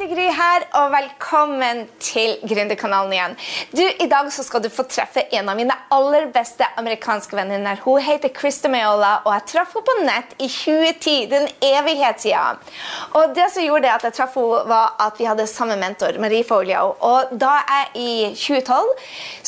Hei, er Gry her, og velkommen til Gründerkanalen igjen. Du, I dag så skal du få treffe en av mine aller beste amerikanske venninner. Hun heter Krista Mayola, og jeg traff henne på nett i 2010. Den evighet. Og det som gjorde at jeg traff henne, var at vi hadde samme mentor, Marie Folio. Og da jeg i 2012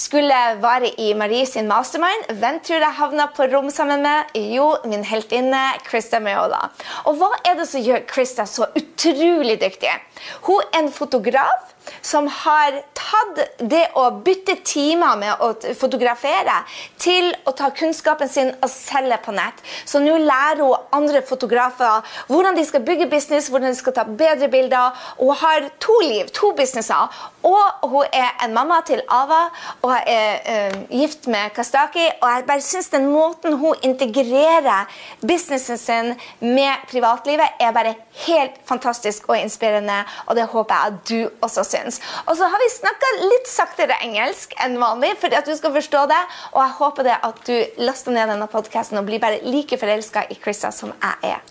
skulle være i Marie sin mastermind, hvem tror jeg havna på rom sammen med? Jo, min heltinne Krista Mayola. Og hva er det som gjør Krista så utrolig dyktig? Hun er en fotograf som har tatt det å bytte timer med å fotografere til å ta kunnskapen sin og selge på nett. Så nå lærer hun andre fotografer hvordan de skal bygge business, hvordan de skal ta bedre bilder. Hun har to liv, to businesser. Og hun er en mamma til Ava og er uh, gift med Kastaki. Og jeg bare syns den måten hun integrerer businessen sin med privatlivet, er bare helt fantastisk og inspirerende. Og det håper jeg at du også syns. Og så har vi snakka litt saktere engelsk enn vanlig for at du skal forstå det. Og jeg håper det at du laster ned denne podkasten og blir bare like forelska i Krista som jeg er.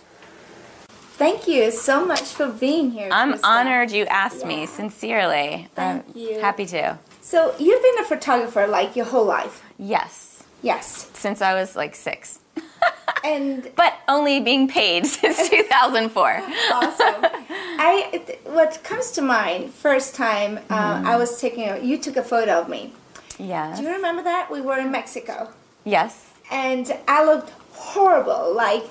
Thank you so much for being here. I'm Krista. honored you asked Yeah. me, sincerely. Thank I'm you. happy to. So you've been a photographer like your whole life. Yes, Yes. since I was like six. And But only being paid since 2004. awesome. I it- what comes to mind first time uh, I was taking a, you took a photo of me. Yes. Do you remember that? We were in Mexico. Yes. and I looked horrible, like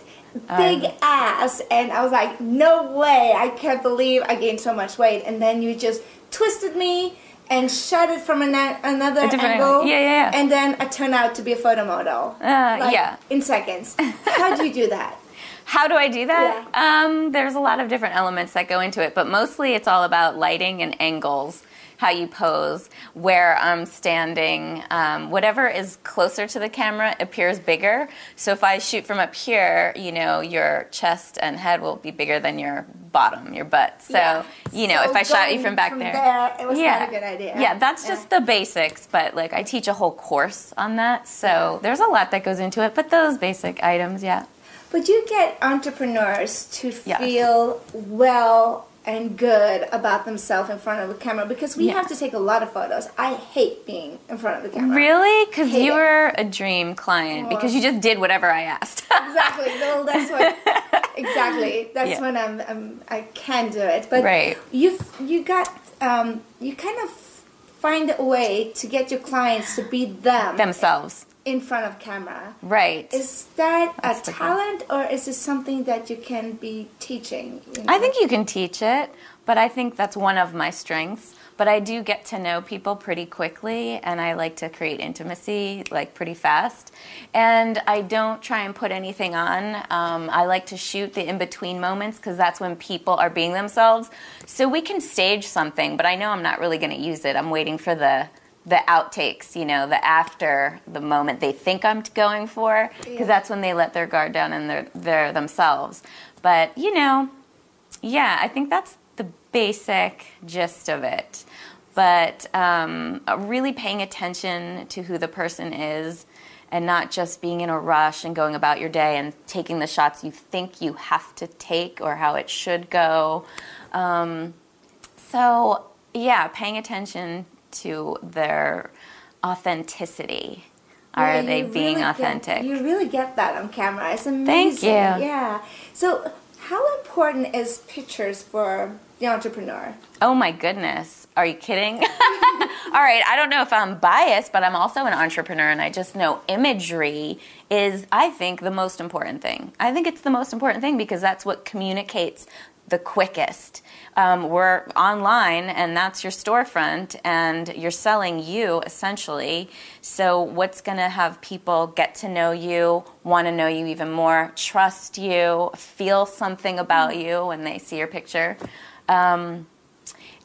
big Um. ass, and I was like, no way, I can't believe I gained so much weight. And then you just twisted me and shot it from an, another angle. Yeah, yeah, yeah. And then I turned out to be a photo model. Uh, like, yeah. In seconds. How do you do that? How do I do that? Um, there's a lot of different elements that go into it, but mostly it's all about lighting and angles, how you pose, where I'm standing. Um, whatever is closer to the camera appears bigger. So if I shoot from up here, you know, your chest and head will be bigger than your bottom, your butt. So, Yeah. you know, So if I shot you from back from there, there, it was not a good idea. Yeah, that's Yeah. just the basics, but like I teach a whole course on that. So there's a lot that goes into it, but those basic items, yeah. But you get entrepreneurs to Yes. feel well and good about themselves in front of a camera because we Yeah. have to take a lot of photos. I hate being in front of the camera. Really? Because you it. were a dream client because you just did whatever I asked. Exactly. Well, that's what. Exactly. That's Yeah. when I'm, I'm. I can do it. But Right. you you got um, you kind of find a way to get your clients to be them Themselves. In front of camera. Right. Is that That's a talent or is it something that you can be teaching? you I think you can teach it, but I think that's one of my strengths. But I do get to know people pretty quickly, and I like to create intimacy like pretty fast. And I don't try and put anything on. Um, I like to shoot the in between moments because that's when people are being themselves. So we can stage something, but I know I'm not really going to use it. I'm waiting for the the outtakes, you know, the after the moment they think I'm going for, because Yeah. that's when they let their guard down and they're they're themselves. But you know, yeah, I think that's the basic gist of it. But um, really paying attention to who the person is and not just being in a rush and going about your day and taking the shots you think you have to take or how it should go. Um, so, yeah, paying attention to their authenticity. Are Yeah, they being really authentic? Get, you really get that on camera. It's amazing. Thank you. Yeah. So, how important is pictures for the entrepreneur? Oh my goodness. Are you kidding? All right, I don't know if I'm biased, but I'm also an entrepreneur and I just know imagery is, I think, the most important thing. I think it's the most important thing because that's what communicates the quickest. Um, we're online and that's your storefront and you're selling you essentially. So, what's going to have people get to know you, want to know you even more, trust you, feel something about you when they see your picture? Um,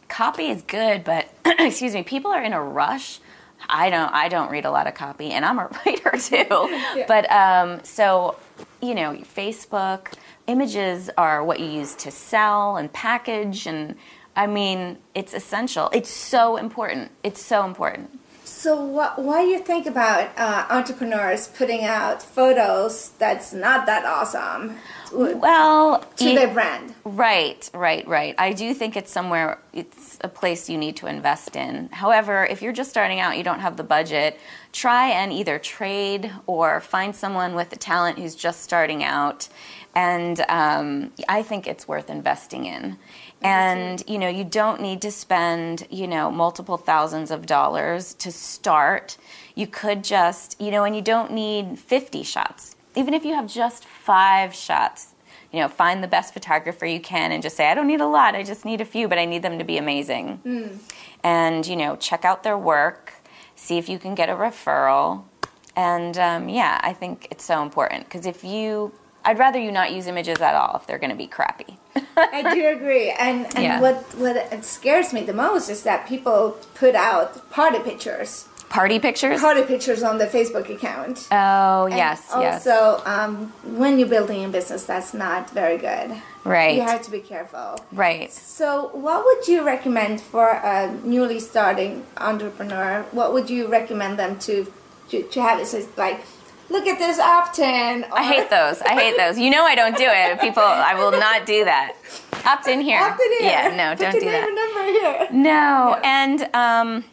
copy is good, but excuse me, people are in a rush. I don't. I don't read a lot of copy, and I'm a writer too. But um, so, you know, Facebook images are what you use to sell and package, and I mean, it's essential. It's so important. It's so important. So what, what do you think about uh, entrepreneurs putting out photos that's not that awesome to, Well, to you- their brand? Right, right, right. I do think it's somewhere, it's a place you need to invest in. However, if you're just starting out, you don't have the budget, try and either trade or find someone with the talent who's just starting out. And um, I think it's worth investing in. And, you know, you don't need to spend, you know, multiple thousands of dollars to start. You could just, you know, and you don't need 50 shots. Even if you have just five shots, you know, find the best photographer you can and just say, I don't need a lot, I just need a few, but I need them to be amazing. And, you know, check out their work, see if you can get a referral. And um, yeah, I think it's so important because if you, I'd rather you not use images at all if they're going to be crappy. I do agree. And, and Yeah. what, what scares me the most is that people put out party pictures. Party pictures? Party pictures on the Facebook account. Oh, And yes, yes. Also, um, when you're building a business, that's not very good. Right. You have to be careful. Right. So, what would you recommend for a newly starting entrepreneur? What would you recommend them to to, to have? It says like, look at this opt-in. I hate those. I hate those. You know I don't do it. People, I will not do that. Opt in here. Opt-in here. Yeah, no, Put don't do that. and number here. No, and um,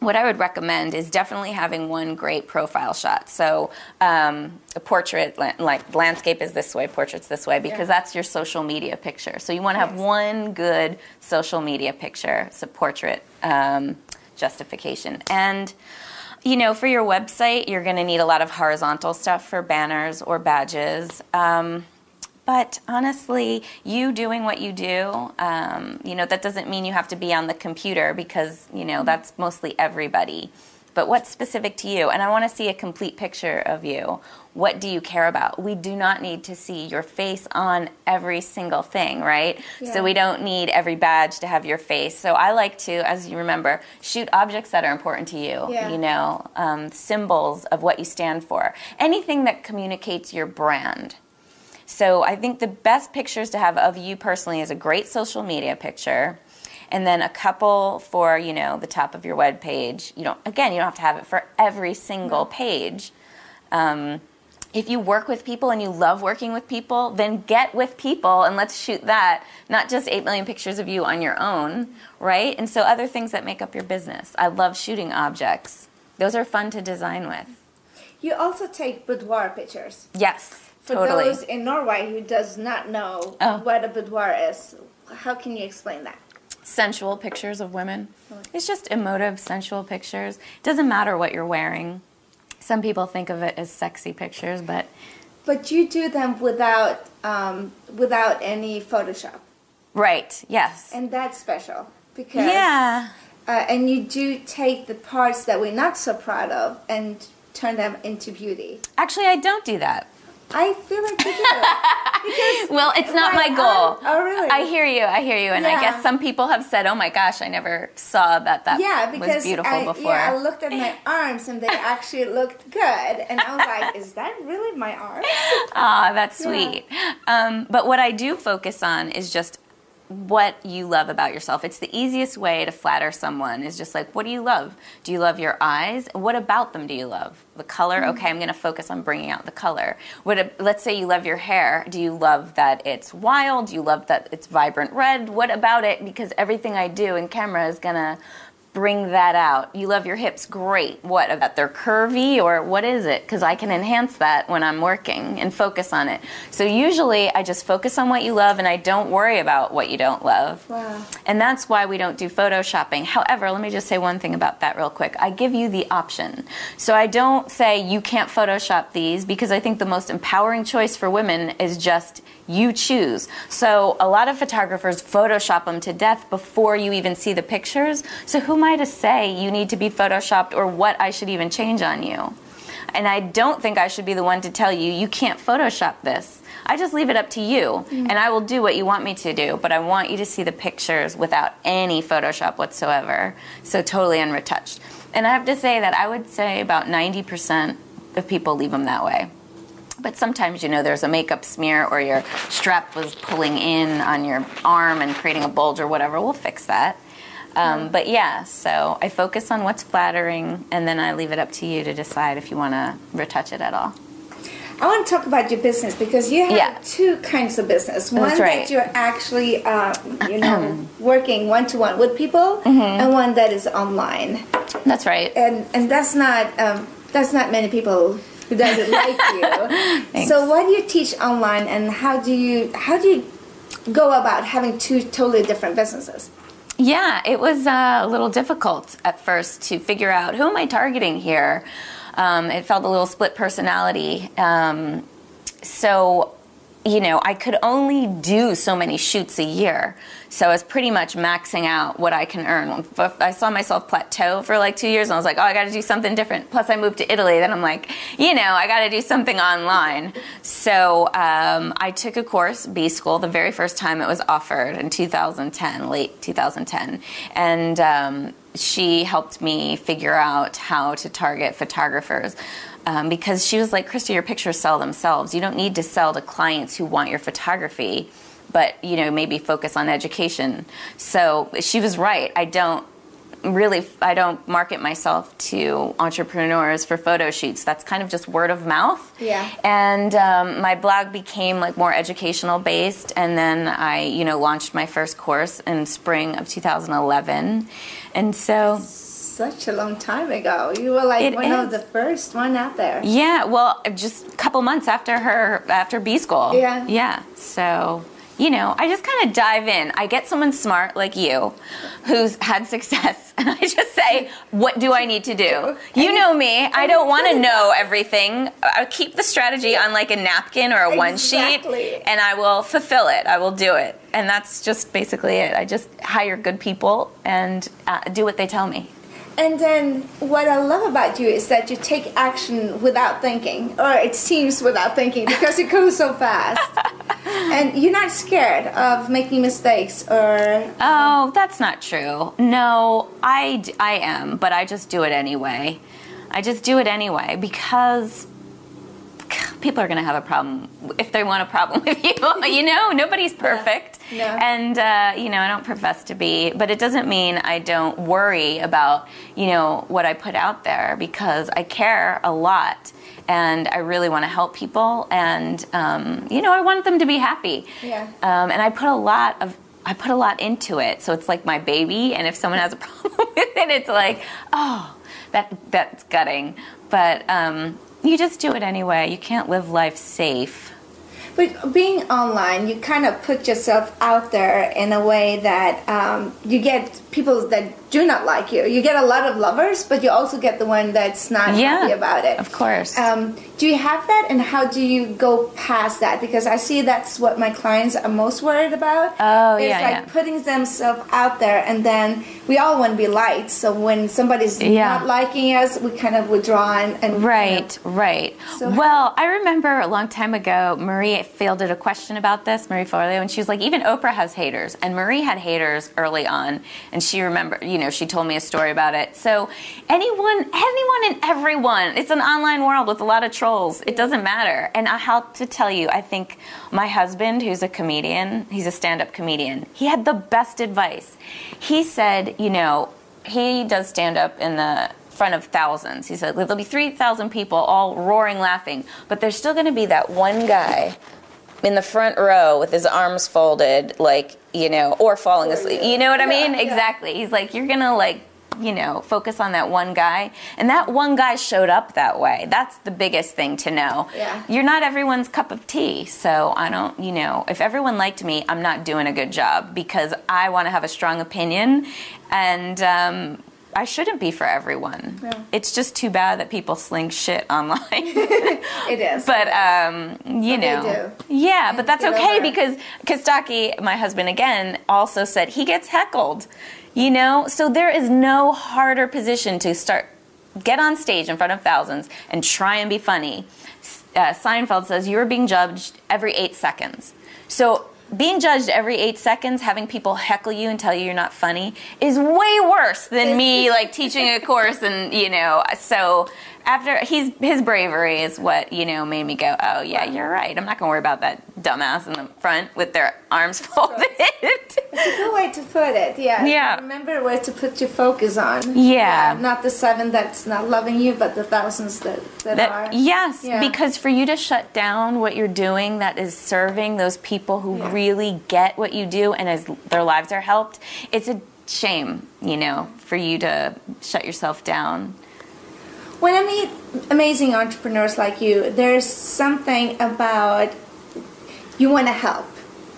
what I would recommend is definitely having one great profile shot. So um, a portrait, like landscape is this way, portraits this way, because Yeah. that's your social media picture. So you want to have Yes. one good social media picture. It's a portrait um, justification. And you know, for your website, you're going to need a lot of horizontal stuff for banners or badges. Um, but honestly, you doing what you do, um, you know, that doesn't mean you have to be on the computer because, you know, that's mostly everybody. But what's specific to you? And I want to see a complete picture of you. What do you care about? We do not need to see your face on every single thing, right? Yeah. So we don't need every badge to have your face. So I like to, as you remember, shoot objects that are important to you. Yeah. You know, um, symbols of what you stand for. Anything that communicates your brand. So I think the best pictures to have of you personally is a great social media picture. And then a couple for, you know, the top of your web page. You don't again, you don't have to have it for every single page. Um, if you work with people and you love working with people, then get with people and let's shoot that, not just 8 million pictures of you on your own, right? And so other things that make up your business. I love shooting objects. Those are fun to design with. You also take boudoir pictures. Yes, For totally. those in Norway who does not know Oh. what a boudoir is, how can you explain that? Sensual pictures of women. It's just emotive, sensual pictures. Doesn't matter what you're wearing. Some people think of it as sexy pictures, but But you do them without um, without any Photoshop, right, yes. and that's special because Yeah. uh, and you do take the parts that we're not so proud of and turn them into beauty. Actually, I don't do that. I feel like you do because Well, it's not Why my goal. oh, really? I hear you. I hear you. And I guess some people have said, "Oh my gosh, I never saw that that yeah, because was beautiful I, before." yeah, I looked at my arms and they actually looked good, and I was like, "Is that really my arms?" Ah, that's Yeah. sweet. Um, but what I do focus on is just what you love about yourself. It's the easiest way to flatter someone is just like, what do you love? Do you love your eyes? What about them do you love? The color? Mm-hmm. Okay, I'm going to focus on bringing out the color. What? Let's say you love your hair. Do you love that it's wild? Do you love that it's vibrant red? What about it? Because everything I do in camera is going to bring that out. You love your hips, great. What about they're curvy or what is it? Because I can enhance that when I'm working and focus on it. So usually I just focus on what you love and I don't worry about what you don't love. Wow. And that's why we don't do photoshopping. However, let me just say one thing about that real quick. I give you the option. So I don't say you can't Photoshop these because I think the most empowering choice for women is just you choose. So a lot of photographers Photoshop them to death before you even see the pictures. So who am I to say you need to be Photoshopped or what I should even change on you? And I don't think I should be the one to tell you, you can't Photoshop this. I just leave it up to you, mm. and I will do what you want me to do, but I want you to see the pictures without any Photoshop whatsoever. So totally unretouched. And I have to say that I would say about 90% of people leave them that way. But sometimes, you know, there's a makeup smear or your strap was pulling in on your arm and creating a bulge or whatever. We'll fix that. Um, but yeah, so I focus on what's flattering, and then I leave it up to you to decide if you want to retouch it at all. I want to talk about your business because you have Yeah. two kinds of business. One right. that you're actually, uh, you know, working one to one with people, Mm-hmm. and one that is online. That's right. And and that's not um, that's not many people who doesn't like you. So what do you teach online, and how do you how do you go about having two totally different businesses? Yeah, it was uh, a little difficult at first to figure out who am I targeting here. Um, it felt a little split personality. Um, so, you know, I could only do so many shoots a year. So I was pretty much maxing out what I can earn. I saw myself plateau for like two years, and I was like, oh, I got to do something different. Plus, I moved to Italy. Then I'm like, you know, I got to do something online. So um, I took a course, B School, the very first time it was offered in 2010, late 2010, and. Um, she helped me figure out how to target photographers um, because she was like, Krista, your pictures sell themselves. You don't need to sell to clients who want your photography, but you know maybe focus on education. So she was right. I don't really I don't market myself to entrepreneurs for photo shoots. That's kind of just word of mouth. Yeah. And um, my blog became like more educational based, and then I, you know, launched my first course in spring of 2011, and so Such a long time ago. You were like It one of the first one out there. yeah, well, just a couple months after her after B school. Yeah. Yeah. So. You know, I just kind of dive in. I get someone smart like you who's had success, and I just say, What do I need to do? You know me. I don't want to know everything. I keep the strategy on like a napkin or a one sheet, and I will fulfill it. I will do it. And that's just basically it. I just hire good people and uh, do what they tell me. And then what I love about you is that you take action without thinking, or it seems without thinking, because it goes so fast. and you're not scared of making mistakes or Oh, that's not true. No, I, I am, but I just do it anyway. I just do it anyway because people are going to have a problem if they want a problem with you. you know, nobody's perfect. No. And, uh, you know, I don't profess to be, but it doesn't mean I don't worry about, you know, what I put out there because I care a lot and I really want to help people and, um, you know, I want them to be happy. Yeah. Um, and I put a lot of I put a lot into it, so it's like my baby. And if someone has a problem with it, it's like, oh, that that's gutting. But um, you just do it anyway. You can't live life safe. But being online, you kind of put yourself out there in a way that um, you get people that do not like you. You get a lot of lovers, but you also get the one that's not Yeah, happy about it. of course. Um, do you have that, and how do you go past that? Because I see that's what my clients are most worried about. Oh, it's yeah, like yeah. putting themselves out there, and then we all want to be liked. So when somebody's Yeah. not liking us, we kind of withdraw and, and Right, right. So- well, I remember a long time ago, Marie fielded a question about this, Marie Forleo, and she was like, even Oprah has haters. And Marie had haters early on, and she remembered, you know, she told me a story about it. So anyone, anyone and everyone, it's an online world with a lot of trolls. It doesn't matter. And I have to tell you, I think my husband, who's a comedian, he's a stand up comedian, he had the best advice. He said, you know, he does stand up in the front of thousands. He said there'll be 3,000 people all roaring laughing, but there's still going to be that one guy in the front row with his arms folded like, you know, or falling asleep. You know what I mean? Yeah, yeah. Exactly. He's like you're going to like you know, focus on that one guy. And that one guy showed up that way. That's the biggest thing to know. Yeah. You're not everyone's cup of tea. So I don't, you know, if everyone liked me, I'm not doing a good job because I want to have a strong opinion. And, um, I shouldn't be for everyone. Yeah. It's just too bad that people sling shit online. it is. but um, you But know, yeah, but that's okay because Costaki, my husband, again, also said he gets heckled. You know, so there is no harder position to start get on stage in front of thousands and try and be funny. Uh, Seinfeld says you are being judged every eight seconds. So being judged every eight seconds, having people heckle you and tell you you're not funny, is way worse than me like teaching a course and you know. So after he's his bravery is what you know made me go, oh yeah, you're right. I'm not gonna worry about that dumbass in the front with their arms folded. It's a good way to put it. Yeah. Yeah. Remember where to put your focus on. Yeah. Uh, not the seven that's not loving you, but the thousands that, that, That, are. yes, Yeah. because for you to shut down what you're doing that is serving those people who Yeah. really get what you do and as their lives are helped, it's a shame, you know, for you to shut yourself down. When I meet amazing entrepreneurs like you, there's something about you want to help.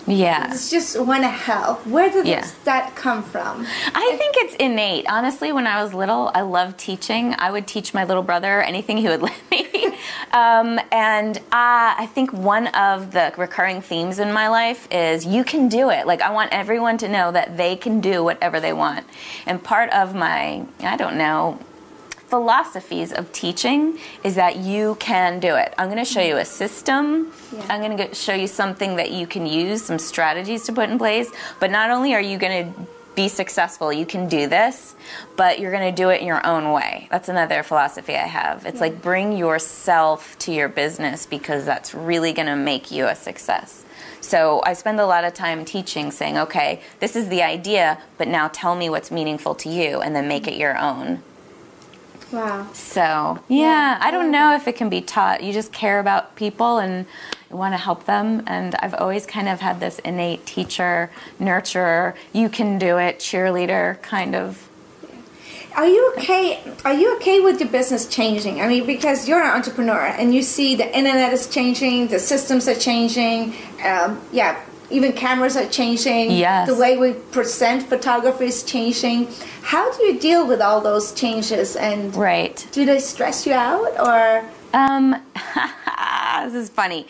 Yeah. It's just want to help. Where did Yeah. that come from? I think it's innate. Honestly, when I was little, I loved teaching. I would teach my little brother anything he would let me. um, and uh, I think one of the recurring themes in my life is you can do it. Like, I want everyone to know that they can do whatever they want. And part of my, I don't know, philosophies of teaching is that you can do it. I'm going to show you a system. Yeah. I'm going to show you something that you can use, some strategies to put in place. But not only are you going to be successful, you can do this, but you're going to do it in your own way. That's another philosophy I have. It's like bring yourself to your business because that's really going to make you a success. So I spend a lot of time teaching, saying, okay, this is the idea, but now tell me what's meaningful to you and then make it your own. Wow. So, yeah, I don't know if it can be taught. You just care about people and you want to help them. And I've always kind of had this innate teacher, nurturer, you can do it, cheerleader kind of. Are you okay? Are you okay with your business changing? I mean, because you're an entrepreneur and you see the internet is changing, the systems are changing. Um, yeah, even cameras are changing. Yes. The way we present photography is changing. How do you deal with all those changes? And Right. do they stress you out or? Um, this is funny.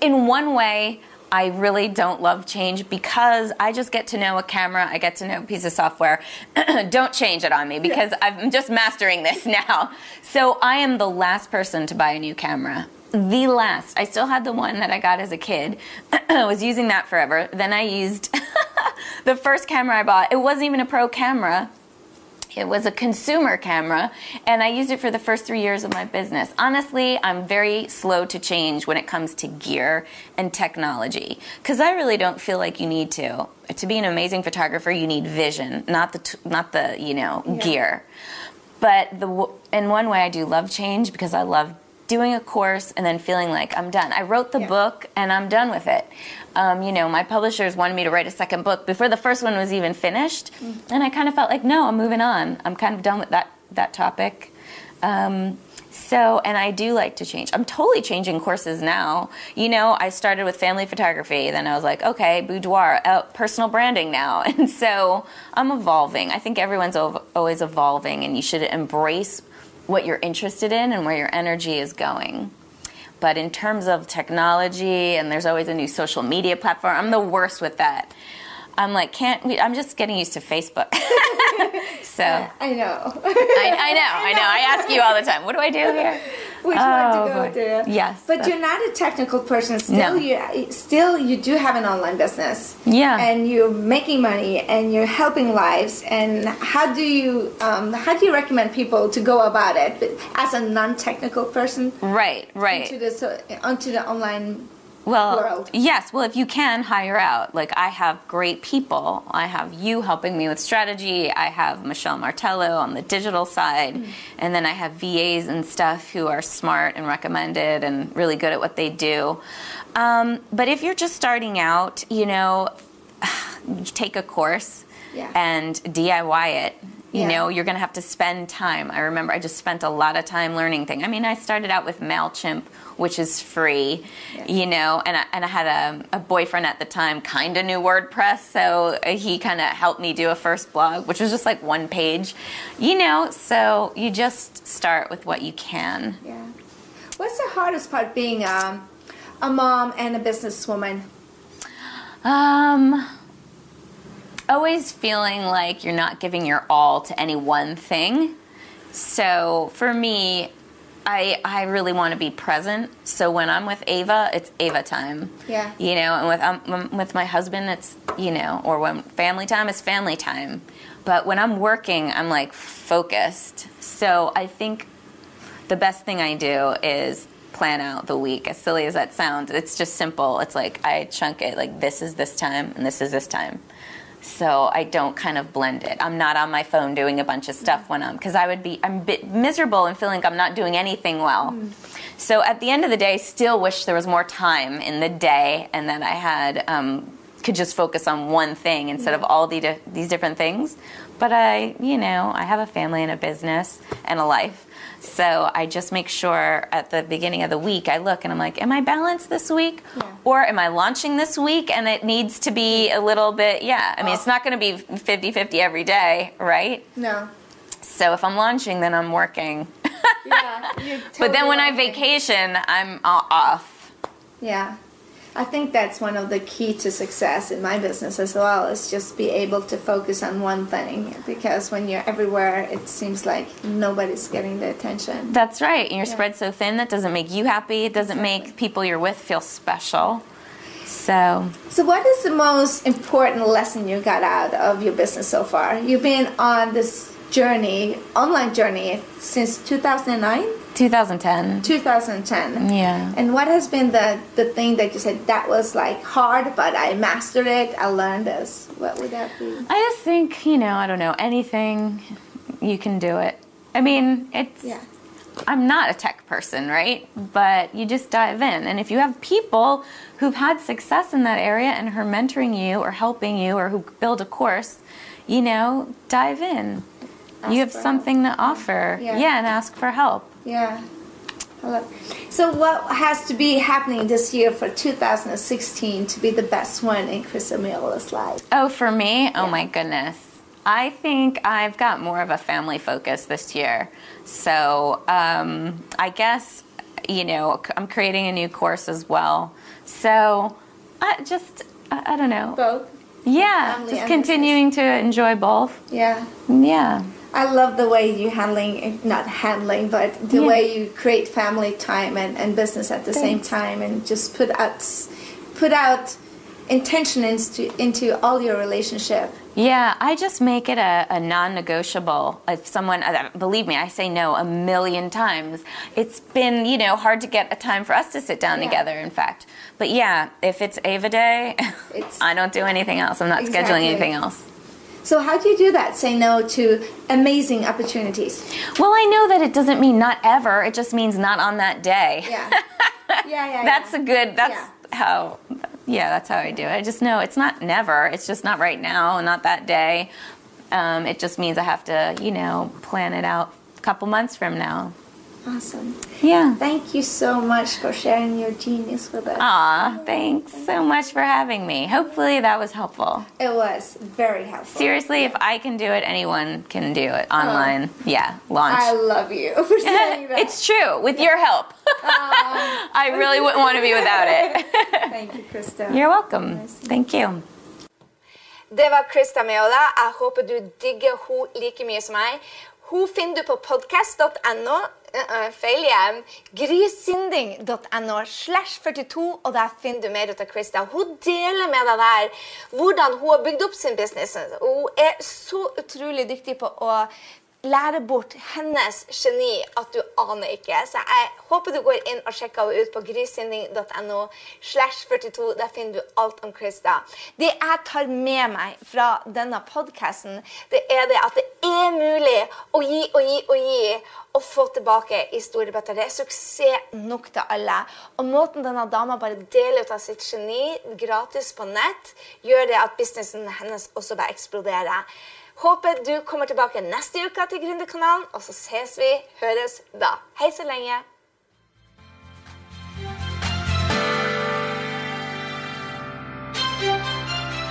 In one way, I really don't love change because I just get to know a camera, I get to know a piece of software. don't change it on me because I'm just mastering this now. So I am the last person to buy a new camera. The last. I still had the one that I got as a kid. I was using that forever. Then I used the first camera I bought. It wasn't even a pro camera. It was a consumer camera, and I used it for the first three years of my business. Honestly, I'm very slow to change when it comes to gear and technology because I really don't feel like you need to. To be an amazing photographer, you need vision, not the t- not the you know Yeah. gear. But the w- in one way, I do love change because I love doing a course and then feeling like I'm done. I wrote the Yeah. book and I'm done with it. Um, you know, my publishers wanted me to write a second book before the first one was even finished, and I kind of felt like, no, I'm moving on. I'm kind of done with that that topic. Um, so, and I do like to change. I'm totally changing courses now. You know, I started with family photography, then I was like, okay, boudoir, uh, personal branding now. And so I'm evolving. I think everyone's ov- always evolving, and you should embrace what you're interested in and where your energy is going. But in terms of technology, and there's always a new social media platform, I'm the worst with that. I'm like, can't we? I'm just getting used to Facebook. so I, I know. I know, I know. I ask you all the time, what do I do here? Which Oh, one to go boy. to? Yes. But you're not a technical person. Still, No. you still you do have an online business. Yeah. And you're making money and you're helping lives. And how do you um, how do you recommend people to go about it as a non-technical person Right, right. onto the so, onto the online? Well, world. yes. Well, if you can hire out, like I have great people. I have you helping me with strategy. I have Michelle Martello on the digital side, Mm. and then I have VAs and stuff who are smart and recommended and really good at what they do. Um, but if you're just starting out, you know, take a course Yeah. and DIY it. You Yeah. know, you're going to have to spend time. I remember I just spent a lot of time learning things. I mean, I started out with MailChimp, which is free, Yeah. you know, and I, and I had a, a boyfriend at the time, kind of knew WordPress, so he kind of helped me do a first blog, which was just like one page, you know, so you just start with what you can. Yeah. What's the hardest part being um, a mom and a businesswoman? Um, always feeling like you're not giving your all to any one thing. So for me, I, I really want to be present. So when I'm with Ava, it's Ava time. Yeah. You know, and with um, with my husband, it's you know, or when family time, it's family time. But when I'm working, I'm like focused. So I think the best thing I do is plan out the week. As silly as that sounds, it's just simple. It's like I chunk it like this is this time and this is this time. So I don't kind of blend it. I'm not on my phone doing a bunch of stuff when I'm because I would be I'm miserable and feeling like I'm not doing anything well. Mm. So at the end of the day, still wish there was more time in the day and that I had um, could just focus on one thing instead of all the these different things. But I, you know, I have a family and a business and a life. So I just make sure at the beginning of the week I look and I'm like, am I balanced this week? Yeah. Or am I launching this week and it needs to be a little bit, yeah. I mean, it's oh. not going to be 50 50 every day, right? No. So if I'm launching, then I'm working. Yeah. you're but then when I vacation, I'm off. Yeah. I think that's one of the key to success in my business as well is just be able to focus on one thing because when you're everywhere it seems like nobody's getting the attention. That's right. And you're spread so thin that doesn't make you happy. It doesn't Exactly. make people you're with feel special. So So what is the most important lesson you got out of your business so far? You've been on this journey, online journey since 2009, 2010. 2010. Yeah. And what has been the, the thing that you said that was like hard, but I mastered it, I learned this? What would that be? I just think, you know, I don't know, anything, you can do it. I mean, it's. Yeah. I'm not a tech person, right? But you just dive in. And if you have people who've had success in that area and who are mentoring you or helping you or who build a course, you know, dive in. Ask you have something to offer. Yeah. yeah, and ask for help. Yeah. Love- So, what has to be happening this year for 2016 to be the best one in Krista Meola's life? Oh, for me? Oh Yeah. my goodness. I think I've got more of a family focus this year. So um, I guess, you know, I'm creating a new course as well. So I just, I, I don't know. Both. Yeah, Family just continuing to enjoy both. Yeah. Yeah. I love the way you handling, not handling, but the Yeah. way you create family time and, and business at the same time, and just put out, put out intention into into all your relationship. Yeah, I just make it a, a non-negotiable. If someone, uh, believe me, I say no a million times. It's been, you know, hard to get a time for us to sit down Yeah. together. In fact, but yeah, if it's Ava Day, It's- I don't do anything else. I'm not Exactly. scheduling anything else. So how do you do that? Say no to amazing opportunities. Well, I know that it doesn't mean not ever. It just means not on that day. Yeah. yeah, yeah. That's yeah. a good. That's Yeah. how. Yeah, that's how I do it. I just know it's not never. It's just not right now, not that day. Um, it just means I have to, you know, plan it out a couple months from now. Awesome. Yeah. Thank you so much for sharing your genius with us. Aw, thanks so much for having me. Hopefully that was helpful. It was very helpful. Seriously, if I can do it, anyone can do it online. Yeah, launch. I love you for saying that. it's true, with your help. I really wouldn't want to be without it. Thank you, Krista. You're welcome. Thank you. Det var Krista Meola. Jeg håper du digger hun like mye som meg. Hun finner du på podcast.no. Uh, feil igjen. Grysynding.no slash 42, og der finner du mer ut av Krista. Hun deler med deg der hvordan hun har bygd opp sin business. Hun er så utrolig dyktig på å lære bort hennes geni at du aner ikke. Så jeg håper du går inn og sjekker henne ut på grysynding.no slash 42. Der finner du alt om Krista. Det jeg tar med meg fra denne podcasten, det er det at det er mulig å gi og gi og gi og få tilbake i store bøtter. Det er suksess nok til alle. Og måten denne dama bare deler ut av sitt geni gratis på nett, gjør det at businessen hennes også bare eksploderer. Håper du kommer tilbake neste uke til Gründerkanalen, og så ses vi, høres da. Hei så lenge.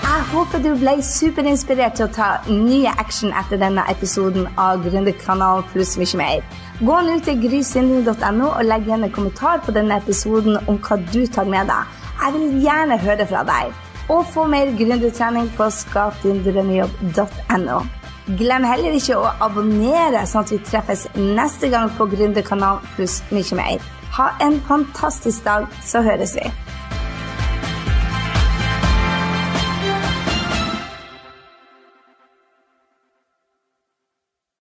Jeg håper du ble superinspirert til å ta nye action etter denne episoden av Gründerkanalen pluss mye mer. Gå nå til grysynding.no og legg igjen en kommentar på denne episoden om hva du tar med deg. Jeg vil gjerne høre fra deg. Og få mer gründertrening på skapdindrømmejobb.no. Glem heller ikke å abonnere, sånn at vi treffes neste gang på Gründerkanalen pluss mye mer. Ha en fantastisk dag, så høres vi.